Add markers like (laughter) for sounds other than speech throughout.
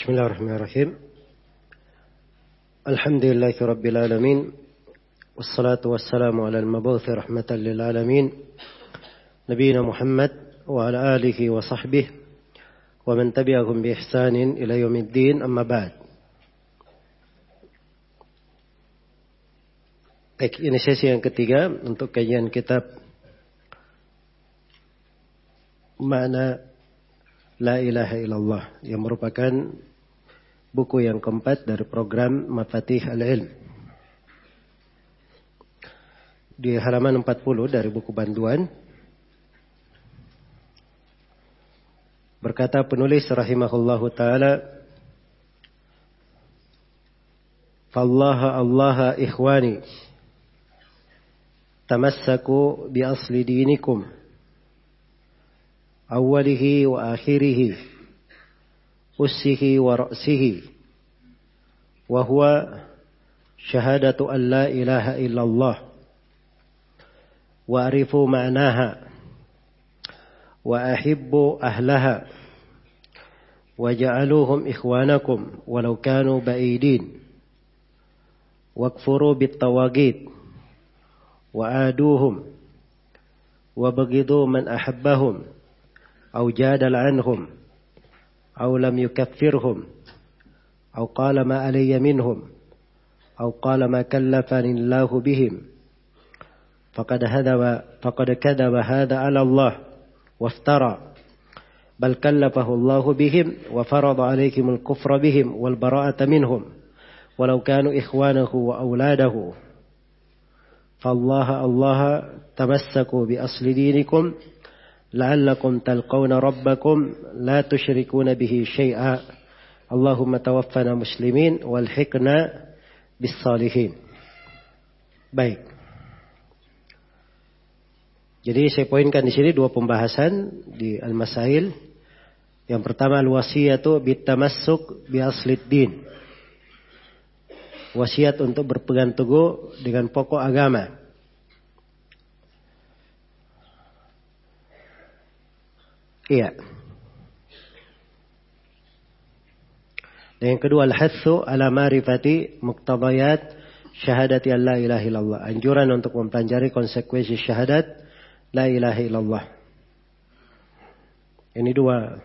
بسم الله الرحمن الرحيم. الحمد لله رب العالمين والصلاة والسلام على المبعوث رحمة للعالمين نبينا محمد وعلى آله وصحبه ومن تبعهم بإحسان إلى يوم الدين أما بعد. Baik, ini sesi yang ketiga untuk kajian kitab Makna La ilaha illallah yang merupakan buku yang keempat dari program Mafatih Al-Ilm. Di halaman 40 dari buku Banduan. Berkata penulis rahimahullahu taala Fallaha Allaha ikhwani tamassaku bi asli dinikum awalihi wa akhirihi أسه ورأسه. وهو شهادة أن لا إله إلا الله. وأعرفوا معناها. وأحبوا أهلها. وجعلوهم إخوانكم ولو كانوا بعيدين. واكفروا بالطواغيت. وعادوهم. وبغضوا من أحبهم. أو جادل عنهم. أو لم يكفرهم أو قال ما علي منهم أو قال ما كلفني الله بهم. فقد هذب فقد كذب هذا على الله وافترى. بل كلفه الله بهم وفرض عليكم الكفر بهم والبراءة منهم ولو كانوا إخوانه وأولاده. فالله الله تمسكوا بأصل دينكم لعلكم تلقون ربكم لا تشركون به شيئا اللهم توفنا muslimin والحقنا بالصالحين baik jadi saya poinkan di sini dua pembahasan di al-masail yang pertama al-wasiyatu bitamassuk bi aslid din wasiat untuk berpegang teguh dengan pokok agama Iya. Dan yang kedua al-hathu ala marifati muqtadayat syahadati an la ilaha illallah. Anjuran untuk mempelajari konsekuensi syahadat la ilaha illallah. Ini dua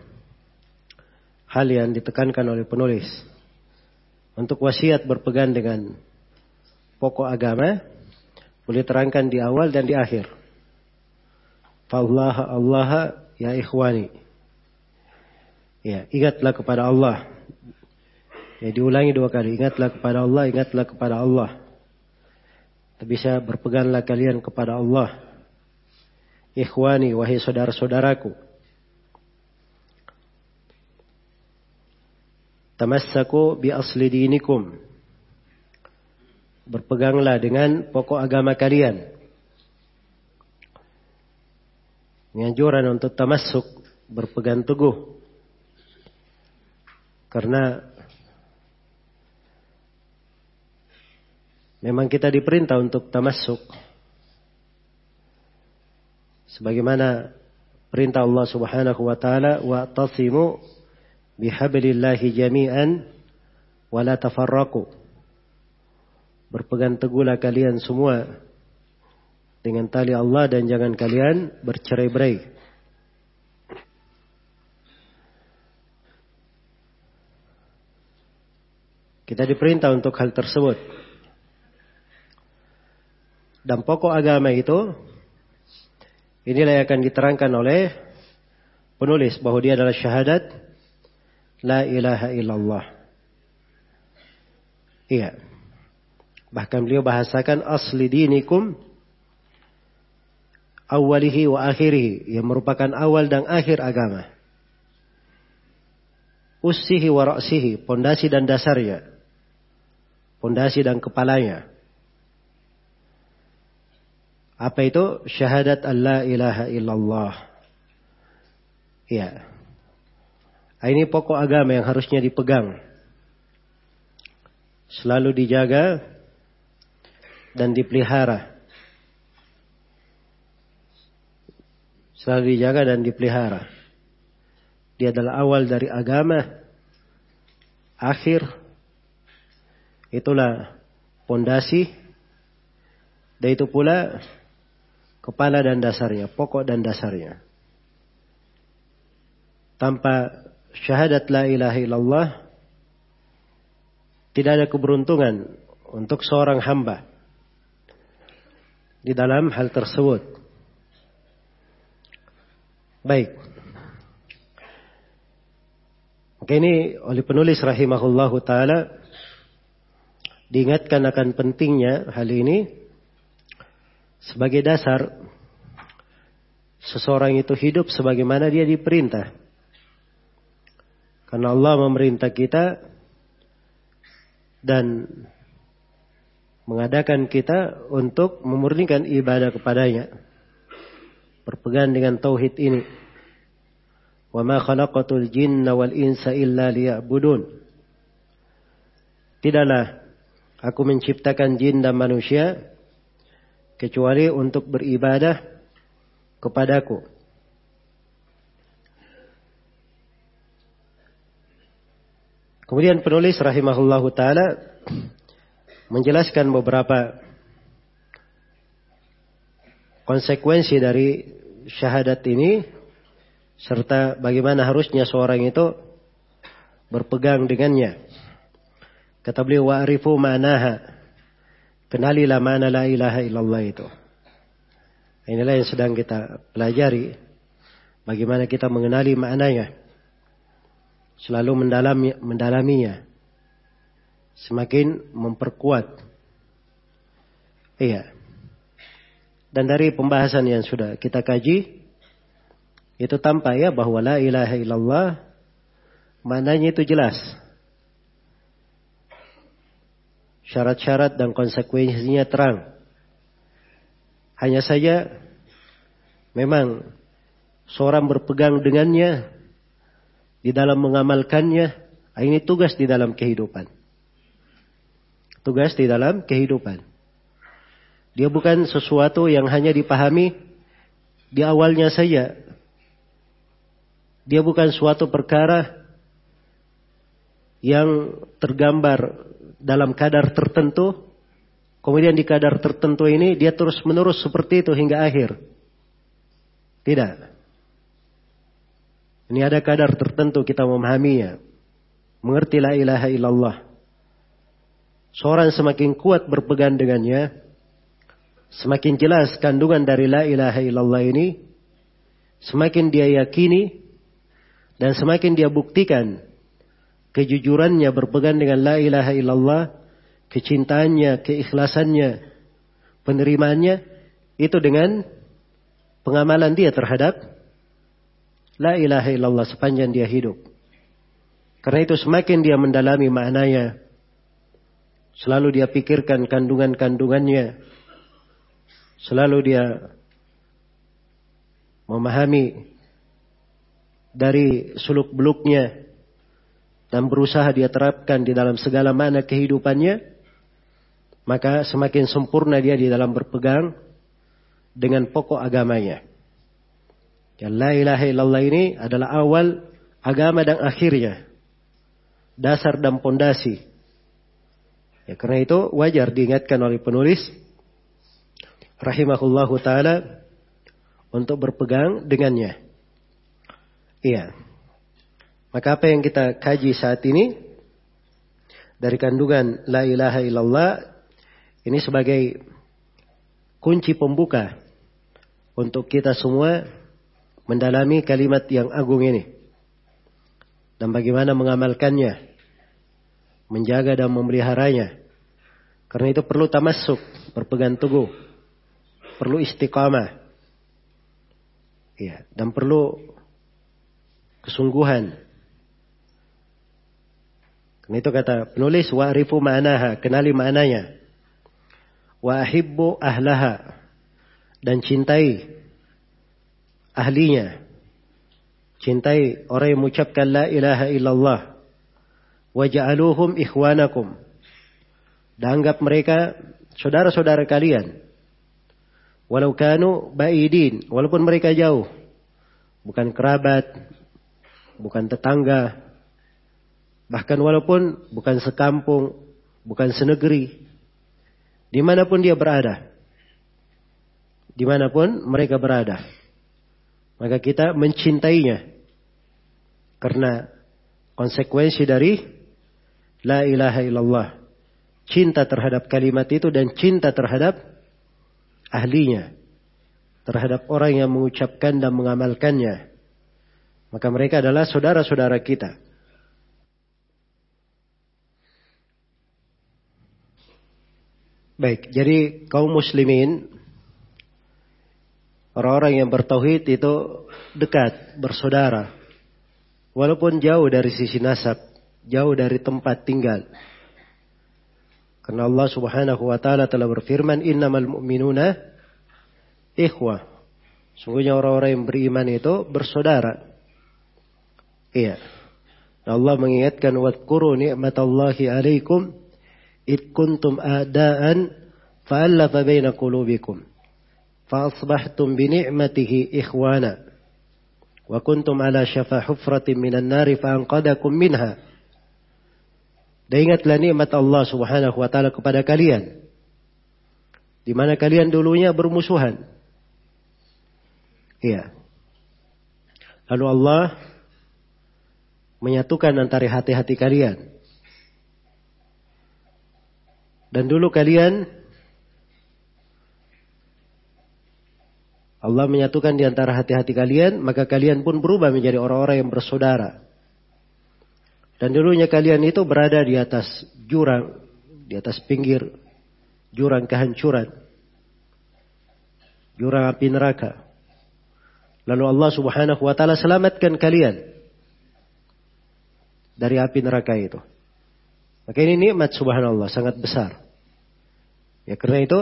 hal yang ditekankan oleh penulis. Untuk wasiat berpegang dengan pokok agama boleh terangkan di awal dan di akhir. Allah Allah ya ikhwani. Ya, ingatlah kepada Allah. Ya, diulangi dua kali. Ingatlah kepada Allah, ingatlah kepada Allah. Bisa berpeganglah kalian kepada Allah. Ikhwani, wahai saudara-saudaraku. Tamassaku bi asli dinikum. Berpeganglah dengan pokok agama kalian. Penganjuran untuk termasuk berpegang teguh. Karena memang kita diperintah untuk termasuk. Sebagaimana perintah Allah Subhanahu wa taala wa tasimu bihablillahi jami'an wa la tafarraqu. Berpegang teguhlah kalian semua dengan tali Allah dan jangan kalian bercerai-berai. Kita diperintah untuk hal tersebut. Dan pokok agama itu inilah yang akan diterangkan oleh penulis bahwa dia adalah syahadat la ilaha illallah. Iya. Bahkan beliau bahasakan asli dinikum awalihi wa akhirihi yang merupakan awal dan akhir agama. Ussihi wa ra'sihi, pondasi dan dasarnya. Pondasi dan kepalanya. Apa itu? Syahadat Allah ilaha illallah. Ya. Ini pokok agama yang harusnya dipegang. Selalu dijaga dan dipelihara. Selalu dijaga dan dipelihara. Dia adalah awal dari agama akhir itulah pondasi dan itu pula kepala dan dasarnya, pokok dan dasarnya. Tanpa syahadat la ilaha illallah tidak ada keberuntungan untuk seorang hamba di dalam hal tersebut. Baik. Maka ini oleh penulis rahimahullahu taala diingatkan akan pentingnya hal ini sebagai dasar seseorang itu hidup sebagaimana dia diperintah. Karena Allah memerintah kita dan mengadakan kita untuk memurnikan ibadah kepadanya. Berpegang dengan tauhid ini. Wa ma khalaqatul jinna wal insa illa liya'budun. Tidaklah aku menciptakan jin dan manusia kecuali untuk beribadah kepadaku. Kemudian penulis rahimahullahu taala menjelaskan beberapa konsekuensi dari syahadat ini serta bagaimana harusnya seorang itu berpegang dengannya. Kata beliau wa'rifu ma'naha. Kenalilah mana la ilaha illallah itu. Inilah yang sedang kita pelajari. Bagaimana kita mengenali maknanya. Selalu mendalami, mendalaminya. Semakin memperkuat. Iya. Dan dari pembahasan yang sudah kita kaji. Itu tampak ya bahwa la ilaha illallah. Maknanya itu jelas syarat-syarat dan konsekuensinya terang. Hanya saja memang seorang berpegang dengannya di dalam mengamalkannya, ini tugas di dalam kehidupan. Tugas di dalam kehidupan. Dia bukan sesuatu yang hanya dipahami di awalnya saja. Dia bukan suatu perkara yang tergambar dalam kadar tertentu, kemudian di kadar tertentu ini dia terus menerus seperti itu hingga akhir. Tidak. Ini ada kadar tertentu kita memahaminya. Mengerti la ilaha illallah. Seorang semakin kuat berpegang dengannya, semakin jelas kandungan dari la ilaha illallah ini, semakin dia yakini dan semakin dia buktikan kejujurannya berpegang dengan la ilaha illallah, kecintaannya, keikhlasannya, penerimaannya, itu dengan pengamalan dia terhadap la ilaha illallah sepanjang dia hidup. Karena itu semakin dia mendalami maknanya, selalu dia pikirkan kandungan-kandungannya, selalu dia memahami dari suluk beluknya dan berusaha dia terapkan di dalam segala mana kehidupannya, maka semakin sempurna dia di dalam berpegang dengan pokok agamanya. Ya la ilaha illallah ini adalah awal agama dan akhirnya. Dasar dan pondasi. Ya, karena itu wajar diingatkan oleh penulis rahimahullahu taala untuk berpegang dengannya. Iya. Maka apa yang kita kaji saat ini dari kandungan la ilaha illallah ini sebagai kunci pembuka untuk kita semua mendalami kalimat yang agung ini dan bagaimana mengamalkannya, menjaga dan memeliharanya. Karena itu perlu tamasuk, berpegang teguh, perlu istiqamah, ya, dan perlu kesungguhan karena itu kata penulis wa'rifu ma'naha, kenali maknanya. Wa ahibbu ahlaha dan cintai ahlinya. Cintai orang yang mengucapkan la ilaha illallah. Waja'aluhum ikhwanakum. Dan anggap mereka saudara-saudara kalian. Walau kanu ba'idin. Walaupun mereka jauh. Bukan kerabat. Bukan tetangga Bahkan walaupun bukan sekampung, bukan senegeri, di mana pun dia berada, di mana pun mereka berada, maka kita mencintainya karena konsekuensi dari la ilaha illallah. Cinta terhadap kalimat itu dan cinta terhadap ahlinya. Terhadap orang yang mengucapkan dan mengamalkannya. Maka mereka adalah saudara-saudara kita. Baik, jadi kaum muslimin orang-orang yang bertauhid itu dekat, bersaudara. Walaupun jauh dari sisi nasab, jauh dari tempat tinggal. Karena Allah Subhanahu wa taala telah berfirman, "Innamal mu'minuna ikhwah." Sungguhnya orang-orang yang beriman itu bersaudara. Iya. Allah mengingatkan wadhkuru ni'matallahi 'alaikum id kuntum a'da'an fa'alafa baina qulubikum fa asbahtum bi ni'matihi ikhwana wa kuntum ala syafa hufratin minan nari fa anqadakum minha. Dan ingatlah nikmat Allah Subhanahu wa taala kepada kalian. Di mana kalian dulunya bermusuhan. Iya. Lalu Allah menyatukan antara hati-hati kalian. Dan dulu kalian Allah menyatukan di antara hati-hati kalian, maka kalian pun berubah menjadi orang-orang yang bersaudara. Dan dulunya kalian itu berada di atas jurang, di atas pinggir jurang kehancuran. Jurang api neraka. Lalu Allah subhanahu wa ta'ala selamatkan kalian dari api neraka itu. Maka ini nikmat subhanallah sangat besar. Ya karena itu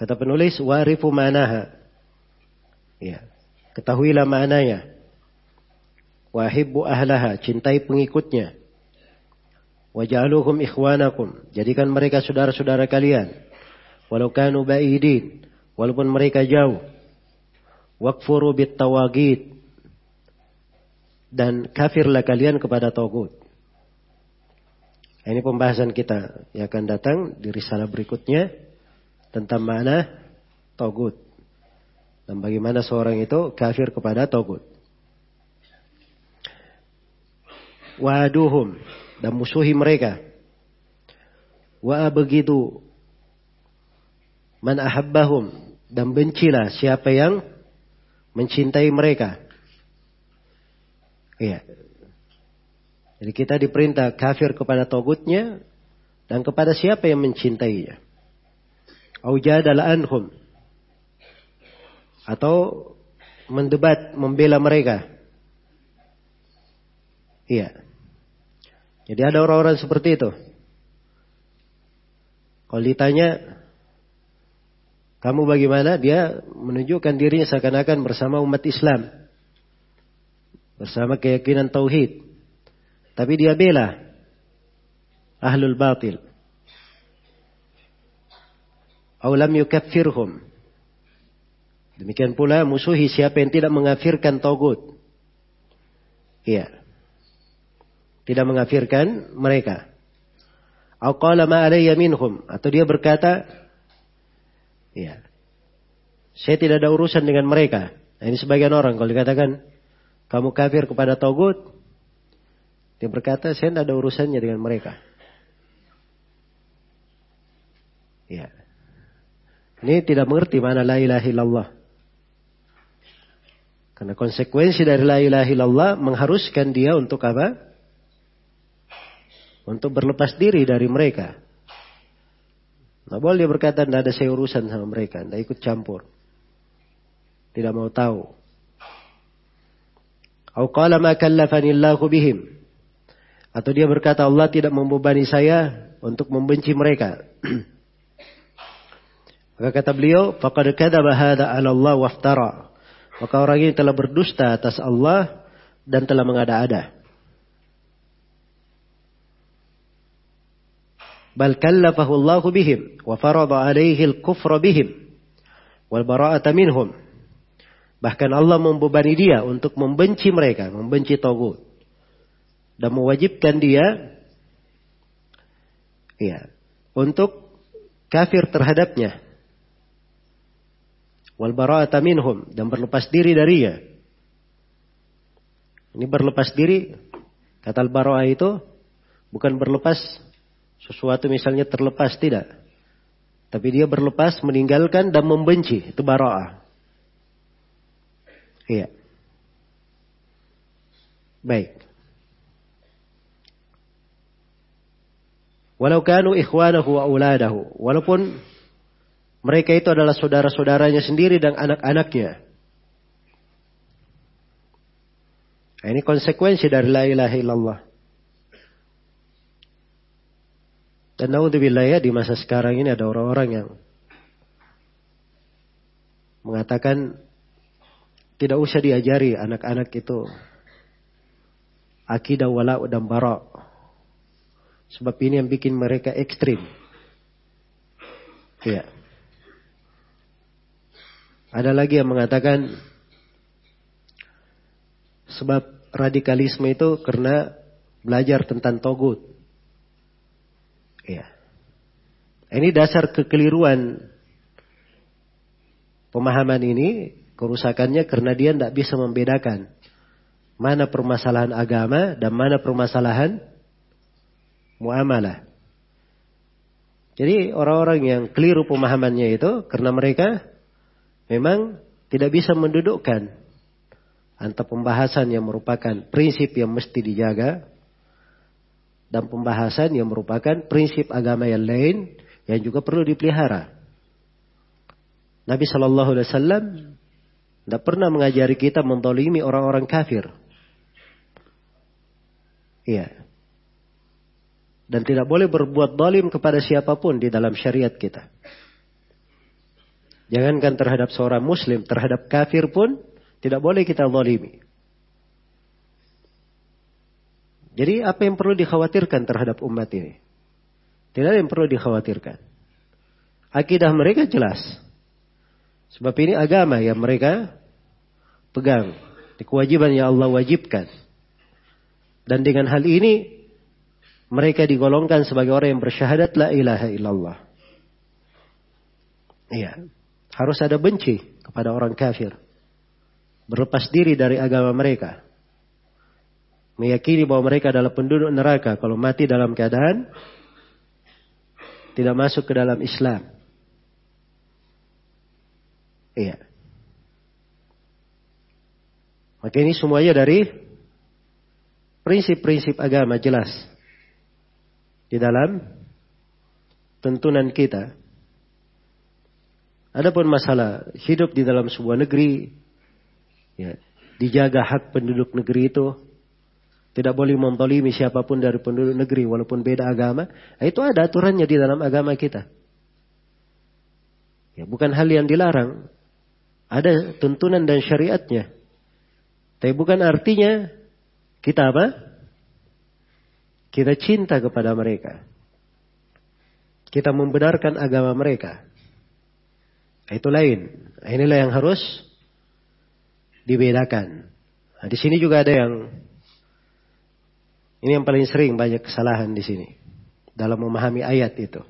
kata penulis warifu manaha Ya. Ketahuilah maknanya. Wahibbu ahlaha, cintai pengikutnya. Waj'aluhum ikhwanakum, jadikan mereka saudara-saudara kalian. Walau kanu ba'idin, walaupun mereka jauh. Wakfuru bit tawagid. Dan kafirlah kalian kepada togut. Ini pembahasan kita yang akan datang di risalah berikutnya tentang mana togut. Dan bagaimana seorang itu kafir kepada Togut. Waduhum. Dan musuhi mereka. Wa begitu man ahabbahum. Dan bencilah siapa yang mencintai mereka. Iya. Jadi kita diperintah kafir kepada togutnya dan kepada siapa yang mencintainya. Aujadal anhum atau mendebat, membela mereka. Iya. Jadi ada orang-orang seperti itu. Kalau ditanya, kamu bagaimana? Dia menunjukkan dirinya seakan-akan bersama umat Islam. Bersama keyakinan tauhid. Tapi dia bela ahlul batil. Aw lam yukaffirhum. Demikian pula musuhi siapa yang tidak mengafirkan togut. Iya. Tidak mengafirkan mereka. Atau dia berkata, Iya. Saya tidak ada urusan dengan mereka. Nah, ini sebagian orang kalau dikatakan kamu kafir kepada togut, dia berkata saya tidak ada urusannya dengan mereka. Ya. Ini tidak mengerti mana la ilaha illallah. Karena konsekuensi dari la ilaha illallah mengharuskan dia untuk apa? Untuk berlepas diri dari mereka. Nah boleh dia berkata, tidak ada saya sama mereka. Tidak ikut campur. Tidak mau tahu. Bihim. Atau dia berkata Allah tidak membebani saya untuk membenci mereka. (clears throat) Maka kata beliau, faqad kadzaba hadza 'ala Allah waftara. Maka orang ini telah berdusta atas Allah dan telah mengada-ada. Bal kallafahu Allah bihim wa farada alaihi al-kufra bihim wal bara'ata minhum. Bahkan Allah membebani dia untuk membenci mereka, membenci Togut. dan mewajibkan dia ya untuk kafir terhadapnya wal bara'ata minhum dan berlepas diri darinya ini berlepas diri kata al bara'ah itu bukan berlepas sesuatu misalnya terlepas tidak tapi dia berlepas meninggalkan dan membenci itu bara'ah iya baik Walau kanu ikhwanahu wa uladahu. Walaupun mereka itu adalah saudara-saudaranya sendiri dan anak-anaknya. Nah, ini konsekuensi dari la ilaha illallah. Dan naudzubillah ya di masa sekarang ini ada orang-orang yang mengatakan tidak usah diajari anak-anak itu akidah wala dan bara. Sebab ini yang bikin mereka ekstrim. Ya. Ada lagi yang mengatakan sebab radikalisme itu karena belajar tentang togut. Ya. Ini dasar kekeliruan pemahaman ini, kerusakannya karena dia tidak bisa membedakan mana permasalahan agama dan mana permasalahan muamalah. Jadi orang-orang yang keliru pemahamannya itu karena mereka memang tidak bisa mendudukkan antara pembahasan yang merupakan prinsip yang mesti dijaga dan pembahasan yang merupakan prinsip agama yang lain yang juga perlu dipelihara. Nabi Shallallahu Alaihi Wasallam tidak pernah mengajari kita mentolimi orang-orang kafir. Iya dan tidak boleh berbuat dolim kepada siapa pun di dalam syariat kita. Jangankan terhadap seorang muslim, terhadap kafir pun tidak boleh kita dolimi. Jadi apa yang perlu dikhawatirkan terhadap umat ini? Tidak ada yang perlu dikhawatirkan. Akidah mereka jelas. Sebab ini agama yang mereka pegang. Di kewajiban yang Allah wajibkan. Dan dengan hal ini mereka digolongkan sebagai orang yang bersyahadat la ilaha illallah. Iya. Harus ada benci kepada orang kafir. Berlepas diri dari agama mereka. Meyakini bahwa mereka adalah penduduk neraka kalau mati dalam keadaan tidak masuk ke dalam Islam. Iya. Maka ini semuanya dari prinsip-prinsip agama jelas di dalam tuntunan kita. Adapun masalah hidup di dalam sebuah negeri, ya, dijaga hak penduduk negeri itu, tidak boleh mentolimi siapa pun dari penduduk negeri walaupun beda agama, nah, itu ada aturannya di dalam agama kita. Ya, bukan hal yang dilarang, ada tuntunan dan syariatnya. Tapi bukan artinya kita apa? Kita cinta kepada mereka. Kita membenarkan agama mereka. Itu lain. Inilah yang harus dibedakan. Nah, di sini juga ada yang ini yang paling sering banyak kesalahan di sini dalam memahami ayat itu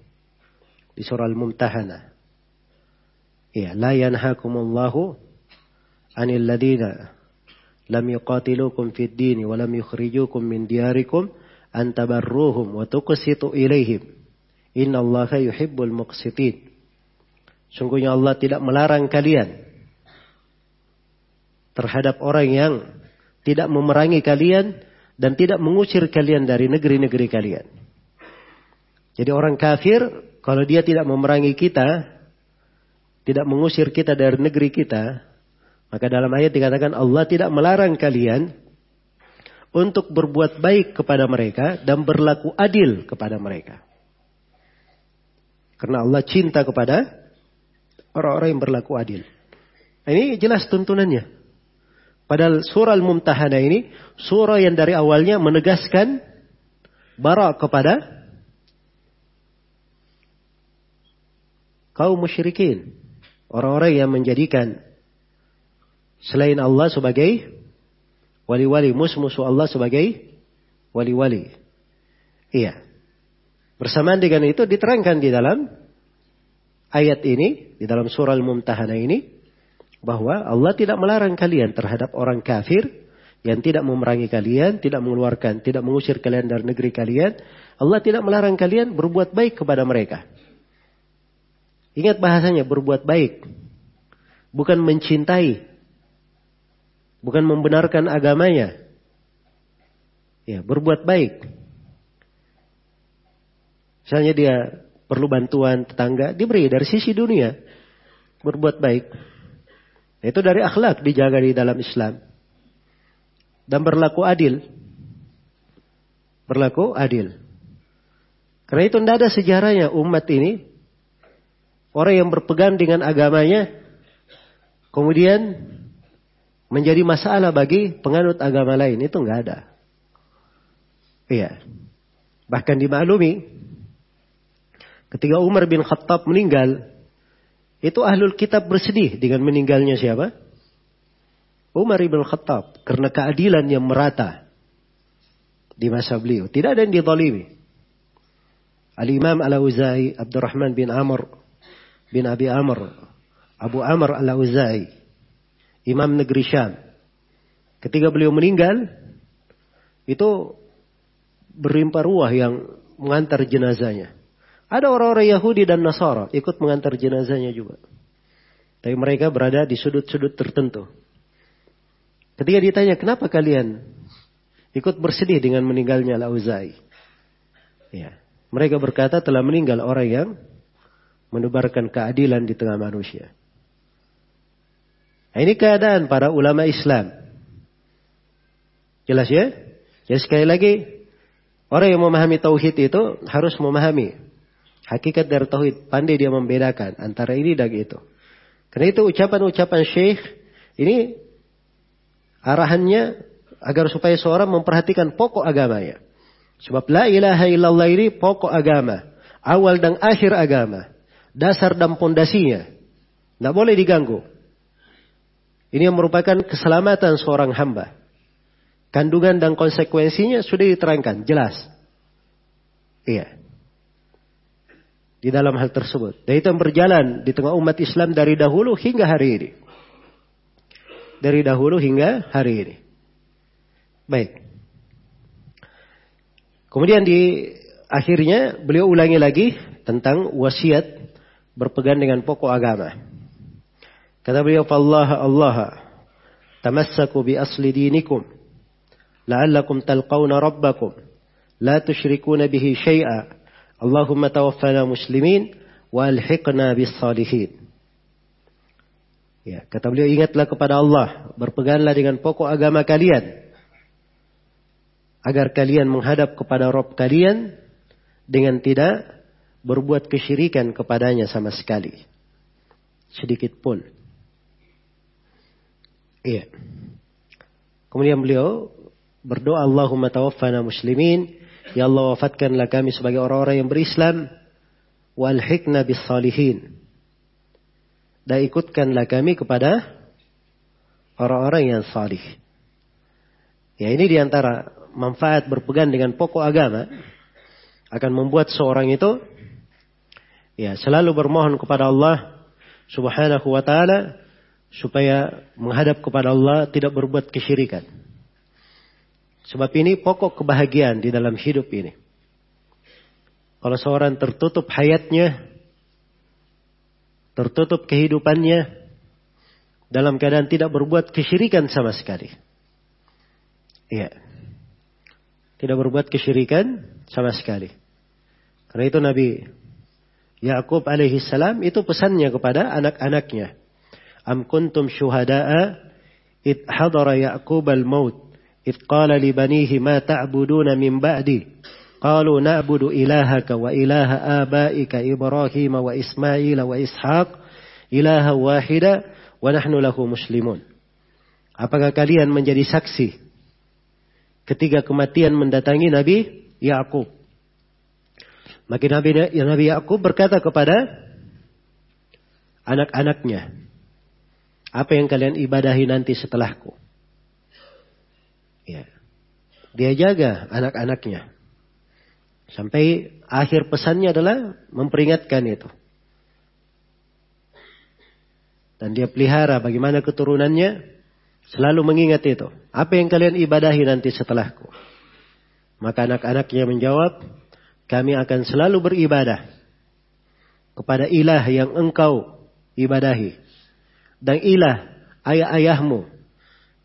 di surah Al-Mumtahanah. Ya, la yanhakumullahu anil ladina lam yuqatilukum fid dini wa lam yukhrijukum min diyarikum antabarruhum wa tuqsitu ilaihim. Innallaha yuhibbul muqsitin. Sungguhnya Allah tidak melarang kalian terhadap orang yang tidak memerangi kalian dan tidak mengusir kalian dari negeri-negeri kalian. Jadi orang kafir kalau dia tidak memerangi kita, tidak mengusir kita dari negeri kita, maka dalam ayat dikatakan Allah tidak melarang kalian untuk berbuat baik kepada mereka dan berlaku adil kepada mereka. Karena Allah cinta kepada orang-orang yang berlaku adil. Ini jelas tuntunannya. Padahal surah Al-Mumtahana ini surah yang dari awalnya menegaskan bara kepada kaum musyrikin. Orang-orang yang menjadikan selain Allah sebagai wali-wali musuh-musuh Allah sebagai wali-wali. Iya. Bersamaan dengan itu diterangkan di dalam ayat ini, di dalam surah Al-Mumtahanah ini, bahwa Allah tidak melarang kalian terhadap orang kafir yang tidak memerangi kalian, tidak mengeluarkan, tidak mengusir kalian dari negeri kalian. Allah tidak melarang kalian berbuat baik kepada mereka. Ingat bahasanya berbuat baik. Bukan mencintai. Bukan membenarkan agamanya. Ya, berbuat baik. Misalnya dia perlu bantuan tetangga, diberi dari sisi dunia. Berbuat baik. Itu dari akhlak dijaga di dalam Islam. Dan berlaku adil. Berlaku adil. Karena itu tidak ada sejarahnya umat ini Orang yang berpegang dengan agamanya kemudian menjadi masalah bagi penganut agama lain itu nggak ada. Iya. Bahkan dimaklumi ketika Umar bin Khattab meninggal itu ahlul kitab bersedih dengan meninggalnya siapa? Umar bin Khattab karena keadilan yang merata di masa beliau. Tidak ada yang dizalimi. Al-Imam Al-Auza'i Abdurrahman bin Amr bin Abi Amr, Abu Amr al-Auzai, Imam negeri Syam. Ketika beliau meninggal, itu berlimpah ruah yang mengantar jenazahnya. Ada orang-orang Yahudi dan Nasara ikut mengantar jenazahnya juga. Tapi mereka berada di sudut-sudut tertentu. Ketika ditanya, kenapa kalian ikut bersedih dengan meninggalnya Al-Auzai? Ya. Mereka berkata telah meninggal orang yang menebarkan keadilan di tengah manusia. Nah, ini keadaan para ulama Islam. Jelas ya? Jadi sekali lagi, orang yang memahami tauhid itu harus memahami hakikat dari tauhid. Pandai dia membedakan antara ini dan itu. Karena itu ucapan-ucapan syekh ini arahannya agar supaya seorang memperhatikan pokok agamanya. Sebab la ilaha illallah ini pokok agama. Awal dan akhir agama dasar dan pondasinya. Tidak boleh diganggu. Ini yang merupakan keselamatan seorang hamba. Kandungan dan konsekuensinya sudah diterangkan, jelas. Iya. Di dalam hal tersebut. Dan itu yang berjalan di tengah umat Islam dari dahulu hingga hari ini. Dari dahulu hingga hari ini. Baik. Kemudian di akhirnya beliau ulangi lagi tentang wasiat berpegang dengan pokok agama. Kata beliau, "Allah Allah tamassaku bi asli dinikum la'allakum talqawna rabbakum la tusyrikuna bihi syai'a. Allahumma tawaffana muslimin wa alhiqna bis salihin." Ya, kata beliau ingatlah kepada Allah, berpeganglah dengan pokok agama kalian agar kalian menghadap kepada Rob kalian dengan tidak berbuat kesyirikan kepadanya sama sekali. Sedikit pun. Iya. Kemudian beliau berdoa Allahumma tawaffana muslimin. Ya Allah wafatkanlah kami sebagai orang-orang yang berislam. Walhikna bis salihin. Dan ikutkanlah kami kepada orang-orang yang salih. Ya ini di antara manfaat berpegang dengan pokok agama akan membuat seorang itu ya selalu bermohon kepada Allah Subhanahu wa taala supaya menghadap kepada Allah tidak berbuat kesyirikan. Sebab ini pokok kebahagiaan di dalam hidup ini. Kalau seorang tertutup hayatnya, tertutup kehidupannya dalam keadaan tidak berbuat kesyirikan sama sekali. Iya. Tidak berbuat kesyirikan sama sekali. Karena itu Nabi Yakub alaihi salam itu pesannya kepada anak-anaknya. Am kuntum syuhada'a id hadara Yaqub al-maut ta'buduna min ba'di qalu na'budu ilahaka wa ilaha abaika Ibrahim wa Ismail wa Ishaq ilaha wahida wa nahnu lahu muslimun. Apakah kalian menjadi saksi ketika kematian mendatangi Nabi Yakub? Maka Nabi, ya Nabi Yakub berkata kepada anak-anaknya, apa yang kalian ibadahi nanti setelahku? Ya. dia jaga anak-anaknya. Sampai akhir pesannya adalah memperingatkan itu. Dan dia pelihara bagaimana keturunannya selalu mengingat itu. Apa yang kalian ibadahi nanti setelahku? Maka anak-anaknya menjawab, kami akan selalu beribadah kepada ilah yang engkau ibadahi. Dan ilah ayah-ayahmu,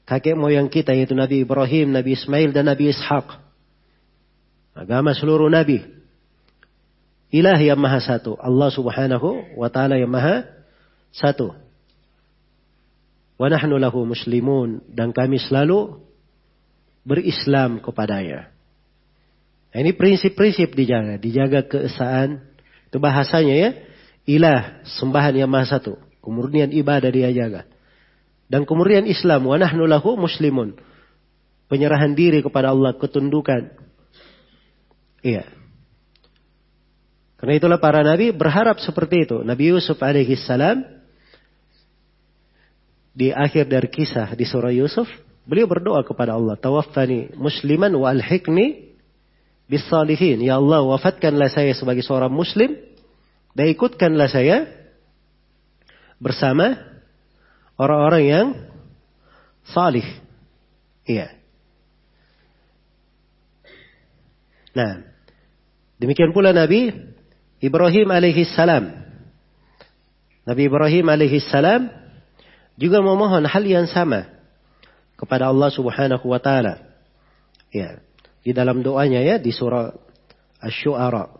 kakek moyang kita yaitu Nabi Ibrahim, Nabi Ismail dan Nabi Ishaq. Agama seluruh Nabi. Ilah yang maha satu. Allah subhanahu wa ta'ala yang maha satu. Wa nahnu lahu muslimun. Dan kami selalu berislam kepadanya. Nah, ini prinsip-prinsip dijaga. Dijaga keesaan. Itu bahasanya ya. Ilah, sembahan yang maha satu. Kemurnian ibadah dia jaga. Dan kemurnian Islam. Wa nahnu lahu muslimun. Penyerahan diri kepada Allah. Ketundukan. Iya. Karena itulah para nabi berharap seperti itu. Nabi Yusuf alaihi salam di akhir dari kisah di surah Yusuf, beliau berdoa kepada Allah, "Tawaffani musliman wa alhiqni bis salihin." Ya Allah, wafatkanlah saya sebagai seorang muslim dan ikutkanlah saya bersama orang-orang yang salih. Iya. Nah, demikian pula Nabi Ibrahim alaihi salam. Nabi Ibrahim alaihi salam juga memohon hal yang sama kepada Allah Subhanahu wa taala. Ya, di dalam doanya ya di surah Asy-Syu'ara.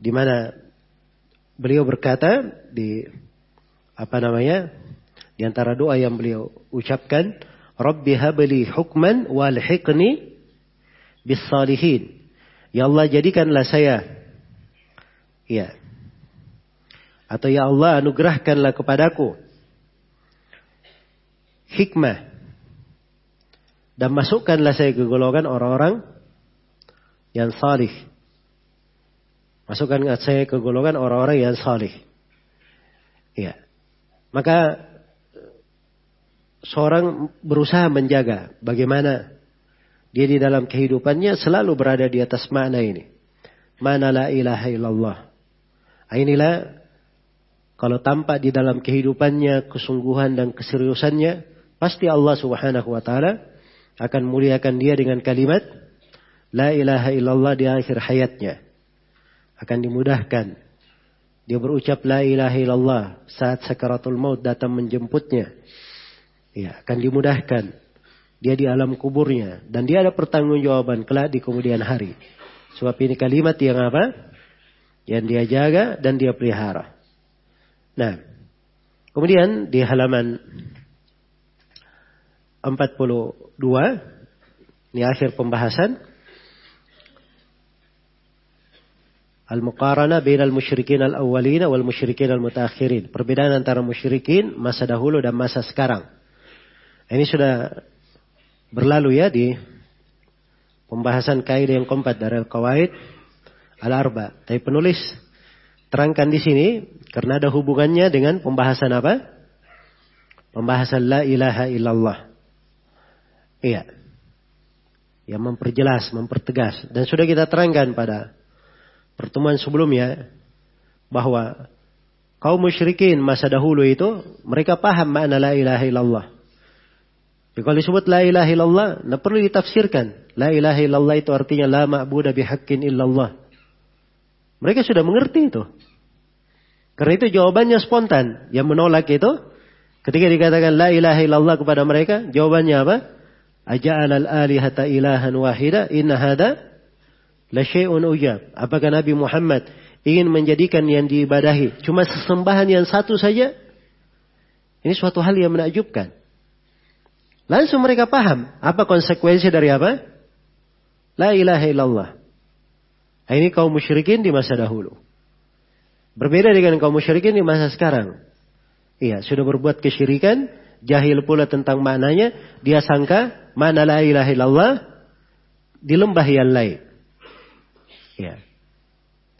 Di mana beliau berkata di apa namanya? Di antara doa yang beliau ucapkan, "Rabbi habli hukman walhiqni bis salihin." Ya Allah jadikanlah saya ya atau ya Allah anugerahkanlah kepadaku hikmah. Dan masukkanlah saya ke golongan orang-orang yang salih. Masukkan saya ke golongan orang-orang yang salih. Ya. Maka seorang berusaha menjaga bagaimana dia di dalam kehidupannya selalu berada di atas makna ini. Mana la ilaha illallah. Inilah kalau tampak di dalam kehidupannya kesungguhan dan keseriusannya, pasti Allah Subhanahu wa taala akan muliakan dia dengan kalimat la ilaha illallah di akhir hayatnya. Akan dimudahkan. Dia berucap la ilaha illallah saat sakaratul maut datang menjemputnya. Ya, akan dimudahkan. Dia di alam kuburnya dan dia ada pertanggungjawaban kelak di kemudian hari. Sebab ini kalimat yang apa? Yang dia jaga dan dia pelihara. Nah, kemudian di halaman 42 ini akhir pembahasan Al-muqarana bain al-musyrikin al-awwalin wal musyrikin al-mutaakhirin. Perbedaan antara musyrikin masa dahulu dan masa sekarang. Ini sudah berlalu ya di pembahasan kaidah yang keempat dari Al-Qawaid Al-Arba. Tapi penulis terangkan di sini karena ada hubungannya dengan pembahasan apa? Pembahasan la ilaha illallah. Iya. Yang memperjelas, mempertegas. Dan sudah kita terangkan pada pertemuan sebelumnya bahwa kaum musyrikin masa dahulu itu mereka paham makna la ilaha illallah. Jadi kalau disebut la ilaha illallah, tidak perlu ditafsirkan. La ilaha illallah itu artinya la ma'budah bihaqqin illallah. Mereka sudah mengerti itu. Karena itu jawabannya spontan. Yang menolak itu, ketika dikatakan la ilaha illallah kepada mereka, jawabannya apa? Aja'al al-alihata ilahan wahida, inna hada la syai'un ujab. Apakah Nabi Muhammad ingin menjadikan yang diibadahi cuma sesembahan yang satu saja? Ini suatu hal yang menakjubkan. Langsung mereka paham apa konsekuensi dari apa? La ilaha illallah. Ini kaum musyrikin di masa dahulu. Berbeda dengan kaum musyrikin di masa sekarang. Iya, sudah berbuat kesyirikan, jahil pula tentang maknanya, dia sangka mana la ilaha illallah di lembah yang lain. Ya.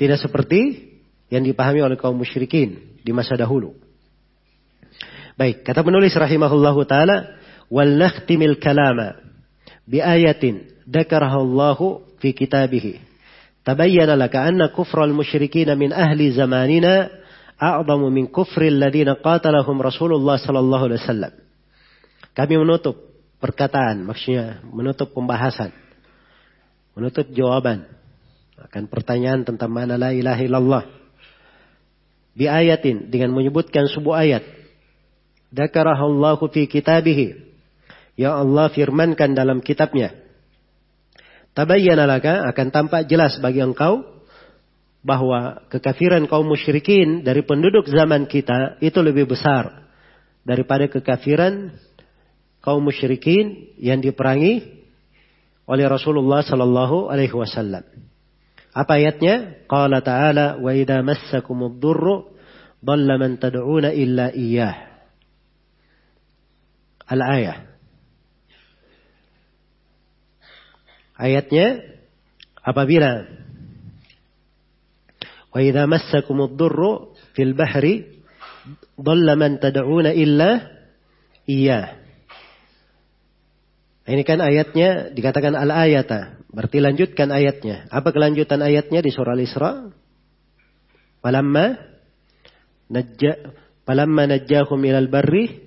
Tidak seperti yang dipahami oleh kaum musyrikin di masa dahulu. Baik, kata penulis rahimahullahu taala, "Wal nakhtimil kalama ayatin dzakarahallahu fi kitabih tabayyana laka anna kufral musyrikin min ahli zamanina a'zamu min kufril ladina qatalahum Rasulullah sallallahu alaihi wasallam. Kami menutup perkataan, maksudnya menutup pembahasan, menutup jawaban akan pertanyaan tentang mana la ilaha illallah. Bi ayatin dengan menyebutkan sebuah ayat. Dzakarahallahu fi kitabih yang Allah firmankan dalam kitabnya. Tabayyana laka akan tampak jelas bagi engkau bahwa kekafiran kaum musyrikin dari penduduk zaman kita itu lebih besar daripada kekafiran kaum musyrikin yang diperangi oleh Rasulullah sallallahu alaihi wasallam. Apa ayatnya? Qala ta'ala wa idza massakumud durru dhalla man tad'una illa iyyah. Al-ayah. Ayatnya apabila wa idza massakumud durru fil bahri dhalla man tad'una illa iyyah. Ini kan ayatnya dikatakan al-ayata. Berarti lanjutkan ayatnya. Apa kelanjutan ayatnya di surah Al-Isra? Palamma najja palamma najjahum ilal barri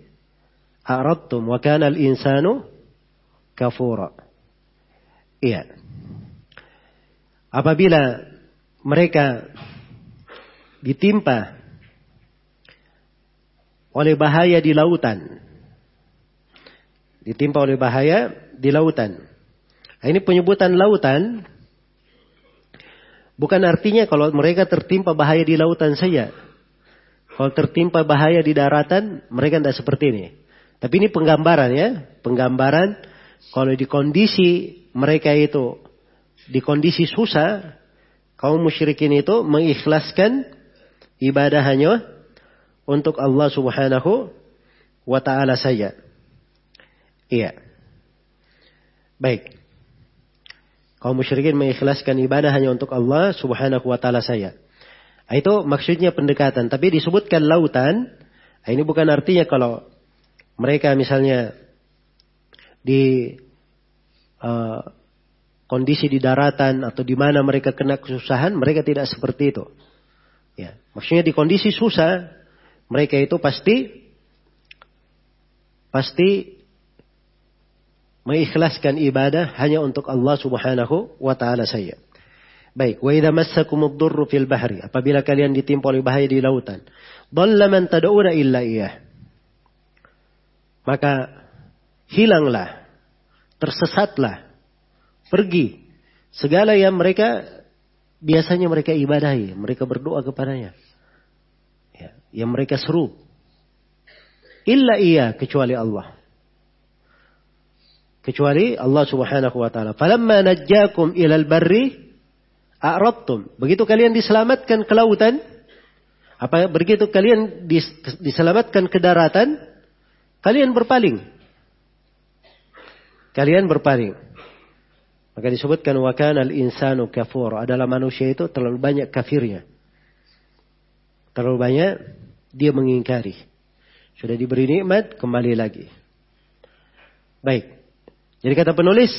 a'radtum wa kana al-insanu kafura. Iya. Apabila mereka ditimpa oleh bahaya di lautan. Ditimpa oleh bahaya di lautan. Nah, ini penyebutan lautan bukan artinya kalau mereka tertimpa bahaya di lautan saja. Kalau tertimpa bahaya di daratan, mereka tidak seperti ini. Tapi ini penggambaran ya, penggambaran kalau di kondisi mereka itu di kondisi susah, kaum musyrikin itu mengikhlaskan ibadah hanya untuk Allah Subhanahu wa taala saja. Iya. Baik. Kaum musyrikin mengikhlaskan ibadah hanya untuk Allah Subhanahu wa taala saja. Nah, itu maksudnya pendekatan, tapi disebutkan lautan. Nah, ini bukan artinya kalau mereka misalnya di uh, kondisi di daratan atau di mana mereka kena kesusahan, mereka tidak seperti itu. Ya, maksudnya di kondisi susah, mereka itu pasti pasti mengikhlaskan ibadah hanya untuk Allah Subhanahu wa taala saja. Baik, wa idza massakumud durru fil bahri, apabila kalian ditimpa oleh bahaya di lautan, dhalla man tad'una illa iyyah. Maka hilanglah tersesatlah, pergi. Segala yang mereka biasanya mereka ibadahi, mereka berdoa kepadanya. Ya, yang mereka seru. Illa iya kecuali Allah. Kecuali Allah subhanahu wa ta'ala. Falamma najjakum ilal barri a'radtum. Begitu kalian diselamatkan ke lautan, apa begitu kalian diselamatkan ke daratan, kalian berpaling kalian berpaling. Maka disebutkan wakan al insanu kafur adalah manusia itu terlalu banyak kafirnya. Terlalu banyak dia mengingkari. Sudah diberi nikmat kembali lagi. Baik. Jadi kata penulis,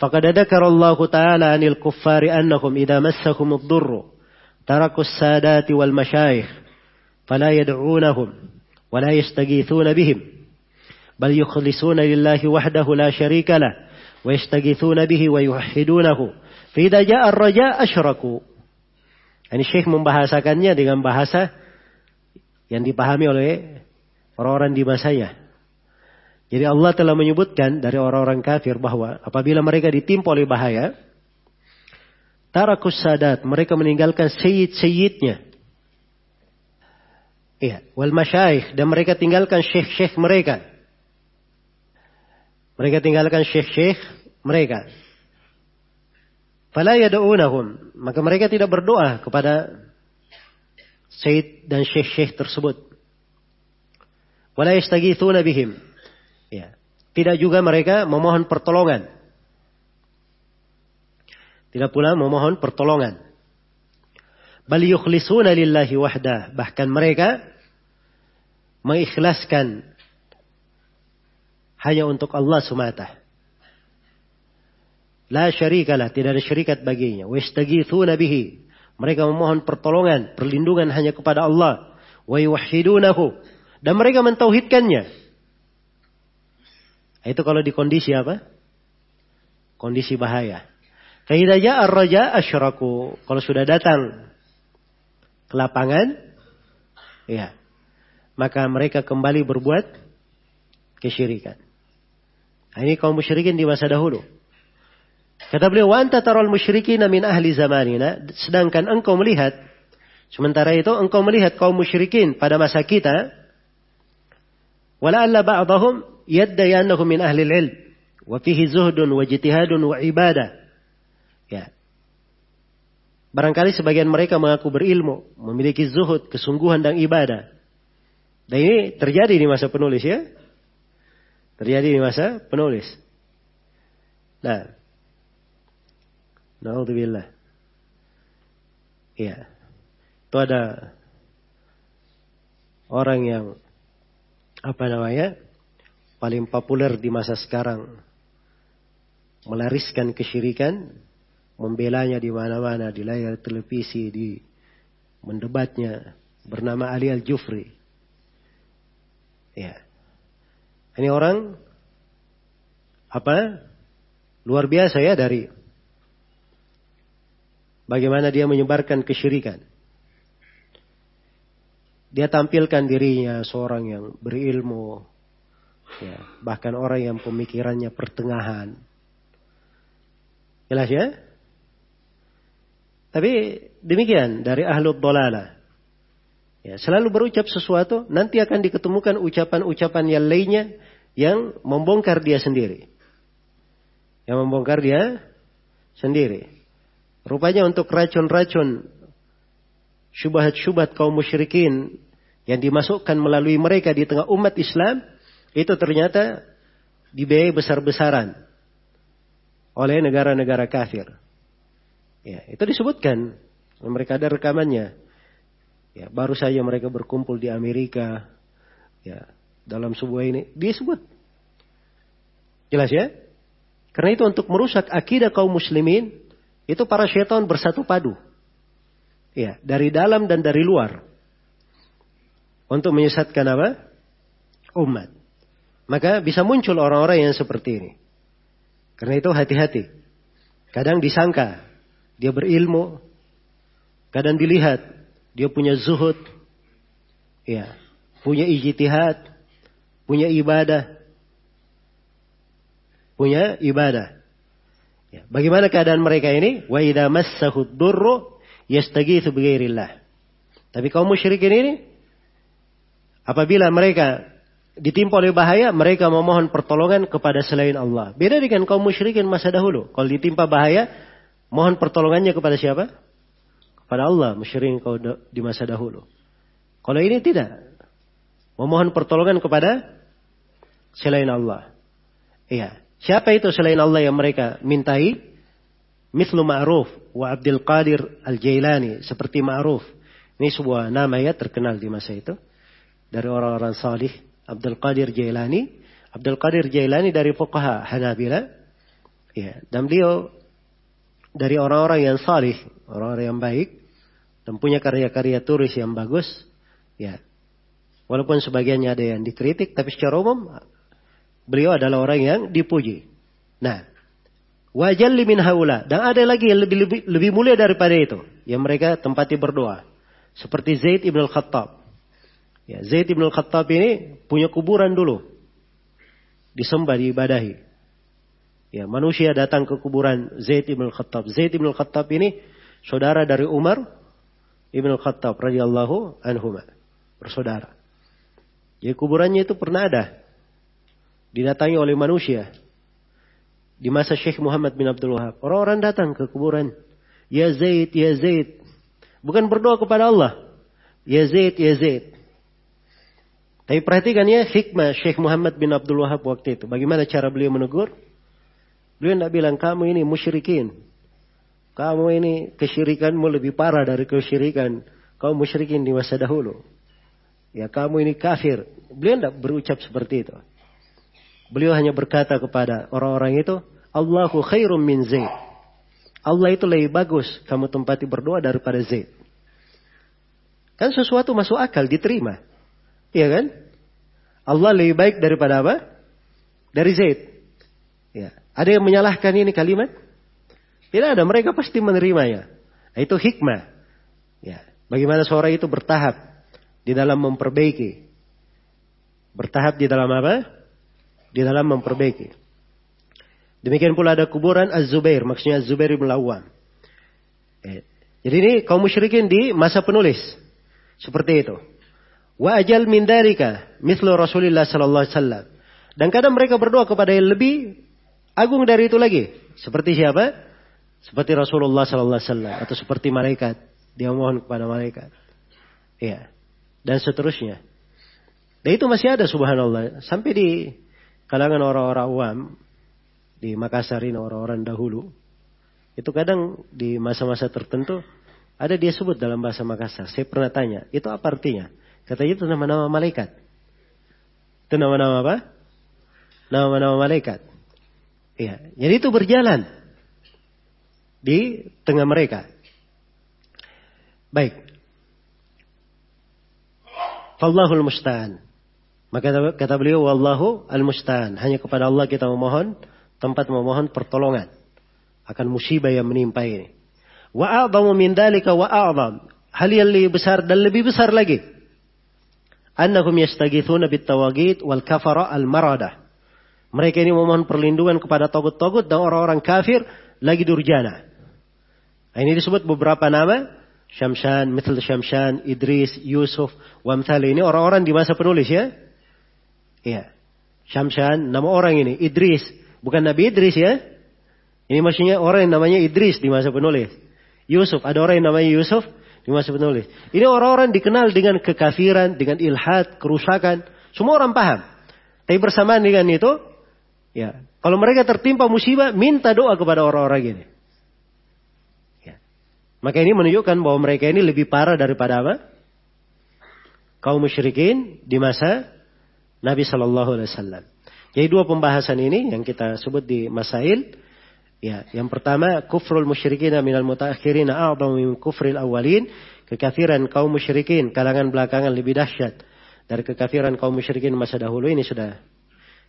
Fakadadakarallahu ta'ala 'anil kuffari annahum idha massahum ad-durru taraku sadati wal masyaykh fala yad'unahum wala la bihim bal yukhlisuna lillahi wahdahu la syarika lah wa yastaghithuna bihi wa yuwahhidunahu fa idha ja'a ar-raja asyraku ini Syekh membahasakannya dengan bahasa yang dipahami oleh orang-orang di masanya jadi Allah telah menyebutkan dari orang-orang kafir bahwa apabila mereka ditimpa oleh bahaya, tarakus sadat, mereka meninggalkan sayyid-sayyidnya. Iya, wal masyaikh dan mereka tinggalkan syekh-syekh mereka. Mereka tinggalkan syekh-syekh mereka. Fala yad'unahum. Maka mereka tidak berdoa kepada Sayyid dan syekh-syekh tersebut. Wala yastagithuna bihim. Ya. Tidak juga mereka memohon pertolongan. Tidak pula memohon pertolongan. Bal yukhlisuna lillahi wahdah. Bahkan mereka mengikhlaskan hanya untuk Allah semata. La syarikalah, tidak ada syarikat baginya. Wastagithuna bihi. Mereka memohon pertolongan, perlindungan hanya kepada Allah. Wa yuwahhidunahu. Dan mereka mentauhidkannya. Itu kalau di kondisi apa? Kondisi bahaya. Faidah ja'a raja asyraku. Kalau sudah datang ke lapangan, ya, maka mereka kembali berbuat kesyirikan. Nah, ini kaum musyrikin di masa dahulu. Kata beliau, "Wa anta taral musyrikin min ahli zamanina." Sedangkan engkau melihat sementara itu engkau melihat kaum musyrikin pada masa kita annahum min ahli al-ilm wa fihi zuhdun wa jitihadun wa ibadah. Ya. Barangkali sebagian mereka mengaku berilmu, memiliki zuhud, kesungguhan dan ibadah. Dan ini terjadi di masa penulis ya. Terjadi di masa penulis. Nah. Naudzubillah. Iya. Itu ada orang yang apa namanya? paling populer di masa sekarang melariskan kesyirikan, membelanya di mana-mana di layar televisi, di mendebatnya bernama Ali Al-Jufri. Ya. Ini orang apa? Luar biasa ya dari bagaimana dia menyebarkan kesyirikan. Dia tampilkan dirinya seorang yang berilmu, ya, bahkan orang yang pemikirannya pertengahan. Jelas ya? Tapi demikian dari ahlu dolala. Ya, selalu berucap sesuatu, nanti akan diketemukan ucapan-ucapan yang lainnya yang membongkar dia sendiri. Yang membongkar dia sendiri. Rupanya untuk racun-racun syubhat-syubhat kaum musyrikin yang dimasukkan melalui mereka di tengah umat Islam, itu ternyata dibiayai besar-besaran oleh negara-negara kafir. Ya, itu disebutkan. Mereka ada rekamannya. Ya, baru saja mereka berkumpul di Amerika. Ya, dalam sebuah ini disebut. Jelas ya? Karena itu untuk merusak akidah kaum muslimin itu para syaitan bersatu padu. Ya, dari dalam dan dari luar. Untuk menyesatkan apa? Umat. Maka bisa muncul orang-orang yang seperti ini. Karena itu hati-hati. Kadang disangka dia berilmu, kadang dilihat dia punya zuhud, ya, punya ijtihad, punya ibadah, punya ibadah. Ya. Bagaimana keadaan mereka ini? Wa idza massahu dzurru yastaghitsu bighairillah. Tapi kaum musyrikin ini apabila mereka ditimpa oleh bahaya, mereka memohon pertolongan kepada selain Allah. Beda dengan kaum musyrikin masa dahulu. Kalau ditimpa bahaya, mohon pertolongannya kepada siapa? pada Allah musyrikin kau di masa dahulu. Kalau ini tidak. Memohon pertolongan kepada selain Allah. Iya. Siapa itu selain Allah yang mereka mintai? Mislu Ma'ruf wa Abdul Qadir Al-Jailani. Seperti Ma'ruf. Ini sebuah nama ya terkenal di masa itu. Dari orang-orang salih. Abdul Qadir Jailani. Abdul Qadir Jailani dari fuqaha Hanabila. Ya, dan beliau dari orang-orang yang salih, orang-orang yang baik dan punya karya-karya turis yang bagus, ya. Walaupun sebagiannya ada yang dikritik, tapi secara umum beliau adalah orang yang dipuji. Nah, wajal min haula dan ada lagi yang lebih, lebih lebih mulia daripada itu, yang mereka tempati berdoa. Seperti Zaid ibn al-Khattab. Ya, Zaid ibn al-Khattab ini punya kuburan dulu. Disembah, diibadahi. Ya, manusia datang ke kuburan Zaid ibn al-Khattab. Zaid ibn al-Khattab ini saudara dari Umar Ibnu Khattab radhiyallahu anhu bersaudara. Jadi kuburannya itu pernah ada didatangi oleh manusia di masa Syekh Muhammad bin Abdul Wahab. Orang-orang datang ke kuburan, ya Zaid, ya Zaid. Bukan berdoa kepada Allah. Ya Zaid, ya Zaid. Tapi perhatikan ya hikmah Syekh Muhammad bin Abdul Wahab waktu itu. Bagaimana cara beliau menegur? Beliau tidak bilang kamu ini musyrikin. Kamu ini kesyirikanmu lebih parah dari kesyirikan kaum musyrikin di masa dahulu. Ya kamu ini kafir. Beliau tidak berucap seperti itu. Beliau hanya berkata kepada orang-orang itu, Allahu khairum min Zaid. Allah itu lebih bagus kamu tempati berdoa daripada Zaid. Kan sesuatu masuk akal, diterima. Iya kan? Allah lebih baik daripada apa? Dari Zaid. Ya. Ada yang menyalahkan ini kalimat? Tidak ada, mereka pasti menerimanya. Itu hikmah. Ya. Bagaimana seorang itu bertahap di dalam memperbaiki. Bertahap di dalam apa? Di dalam memperbaiki. Demikian pula ada kuburan Az-Zubair, maksudnya Az-Zubair bin. Eh, jadi ini kaum musyrikin di masa penulis. Seperti itu. Wa ajal min darika mithlu Rasulullah sallallahu alaihi wasallam. Dan kadang mereka berdoa kepada yang lebih agung dari itu lagi. Seperti siapa? Seperti Rasulullah sallallahu alaihi wasallam atau seperti malaikat. Dia mohon kepada malaikat. Iya. Dan seterusnya. Dan itu masih ada subhanallah. Sampai di kalangan orang-orang awam di Makassar ini orang-orang dahulu itu kadang di masa-masa tertentu ada dia sebut dalam bahasa Makassar. Saya pernah tanya, itu apa artinya? Katanya itu nama-nama malaikat. Itu nama-nama apa? Nama-nama malaikat. Iya, jadi itu berjalan di tengah mereka. Baik. Fallahul musta'an. Maka kata beliau, Wallahu al-musta'an. Hanya kepada Allah kita memohon tempat memohon pertolongan akan musibah yang menimpa ini. Wa a'zamu min dalika wa a'zam. Hal yang lebih besar dan lebih besar lagi. Annahum yastaghithuna bit tawagid wal kafara al marada. Mereka ini memohon perlindungan kepada togut-togut dan orang-orang kafir lagi durjana. Nah, ini disebut beberapa nama. Syamshan, Mithl Syamshan, Idris, Yusuf, Wamthali. Ini orang-orang di masa penulis ya. Iya. Syamshan, nama orang ini. Idris, Bukan Nabi Idris ya. Ini maksudnya orang yang namanya Idris di masa penulis. Yusuf, ada orang yang namanya Yusuf di masa penulis. Ini orang-orang dikenal dengan kekafiran, dengan ilhad, kerusakan. Semua orang paham. Tapi bersamaan dengan itu, ya, kalau mereka tertimpa musibah, minta doa kepada orang-orang ini. Ya. Maka ini menunjukkan bahwa mereka ini lebih parah daripada apa? Kaum musyrikin di masa Nabi Shallallahu Alaihi Wasallam. Jadi dua pembahasan ini yang kita sebut di Masail. Ya, yang pertama kufrul musyrikin minal mutaakhirin a'zamu min kufril awalin. Kekafiran kaum musyrikin kalangan belakangan lebih dahsyat dari kekafiran kaum musyrikin masa dahulu ini sudah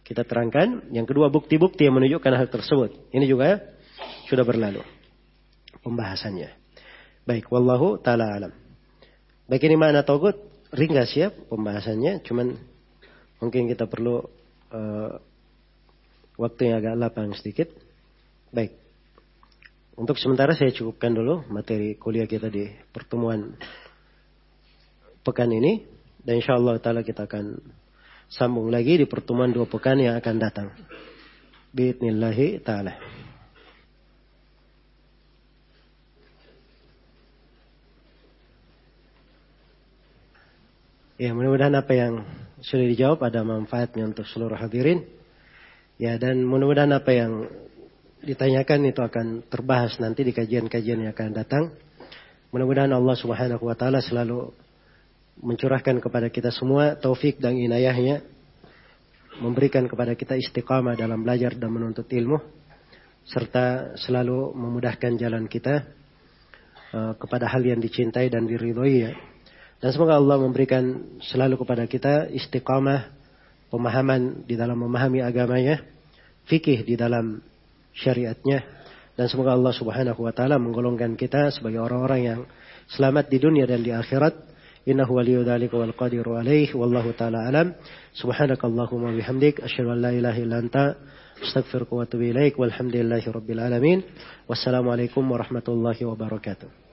kita terangkan. Yang kedua bukti-bukti yang menunjukkan hal tersebut. Ini juga sudah berlalu pembahasannya. Baik, wallahu taala alam. Baik ini mana togut ringkas ya pembahasannya, cuman mungkin kita perlu uh, waktu yang agak lapang sedikit. Baik. Untuk sementara saya cukupkan dulu materi kuliah kita di pertemuan pekan ini. Dan insya Allah ta'ala kita akan sambung lagi di pertemuan dua pekan yang akan datang. Bismillahi ta'ala. Ya mudah-mudahan apa yang sudah dijawab ada manfaatnya untuk seluruh hadirin. Ya dan mudah-mudahan apa yang ditanyakan itu akan terbahas nanti di kajian-kajian yang akan datang. Mudah-mudahan Allah Subhanahu wa taala selalu mencurahkan kepada kita semua taufik dan inayahnya memberikan kepada kita istiqamah dalam belajar dan menuntut ilmu serta selalu memudahkan jalan kita uh, kepada hal yang dicintai dan diridhoi ya. Dan semoga Allah memberikan selalu kepada kita istiqamah, pemahaman di dalam memahami agamanya, fikih di dalam syariatnya. Dan semoga Allah subhanahu wa ta'ala menggolongkan kita sebagai orang-orang yang selamat di dunia dan di akhirat. Innahu waliyu dhalika wal qadiru alaih. Wallahu ta'ala alam. Subhanakallahumma bihamdik. Asyadu an la ilaha illa anta. Astaghfirullah wa atubu ilaik. Walhamdulillahi rabbil alamin. Wassalamualaikum warahmatullahi wabarakatuh.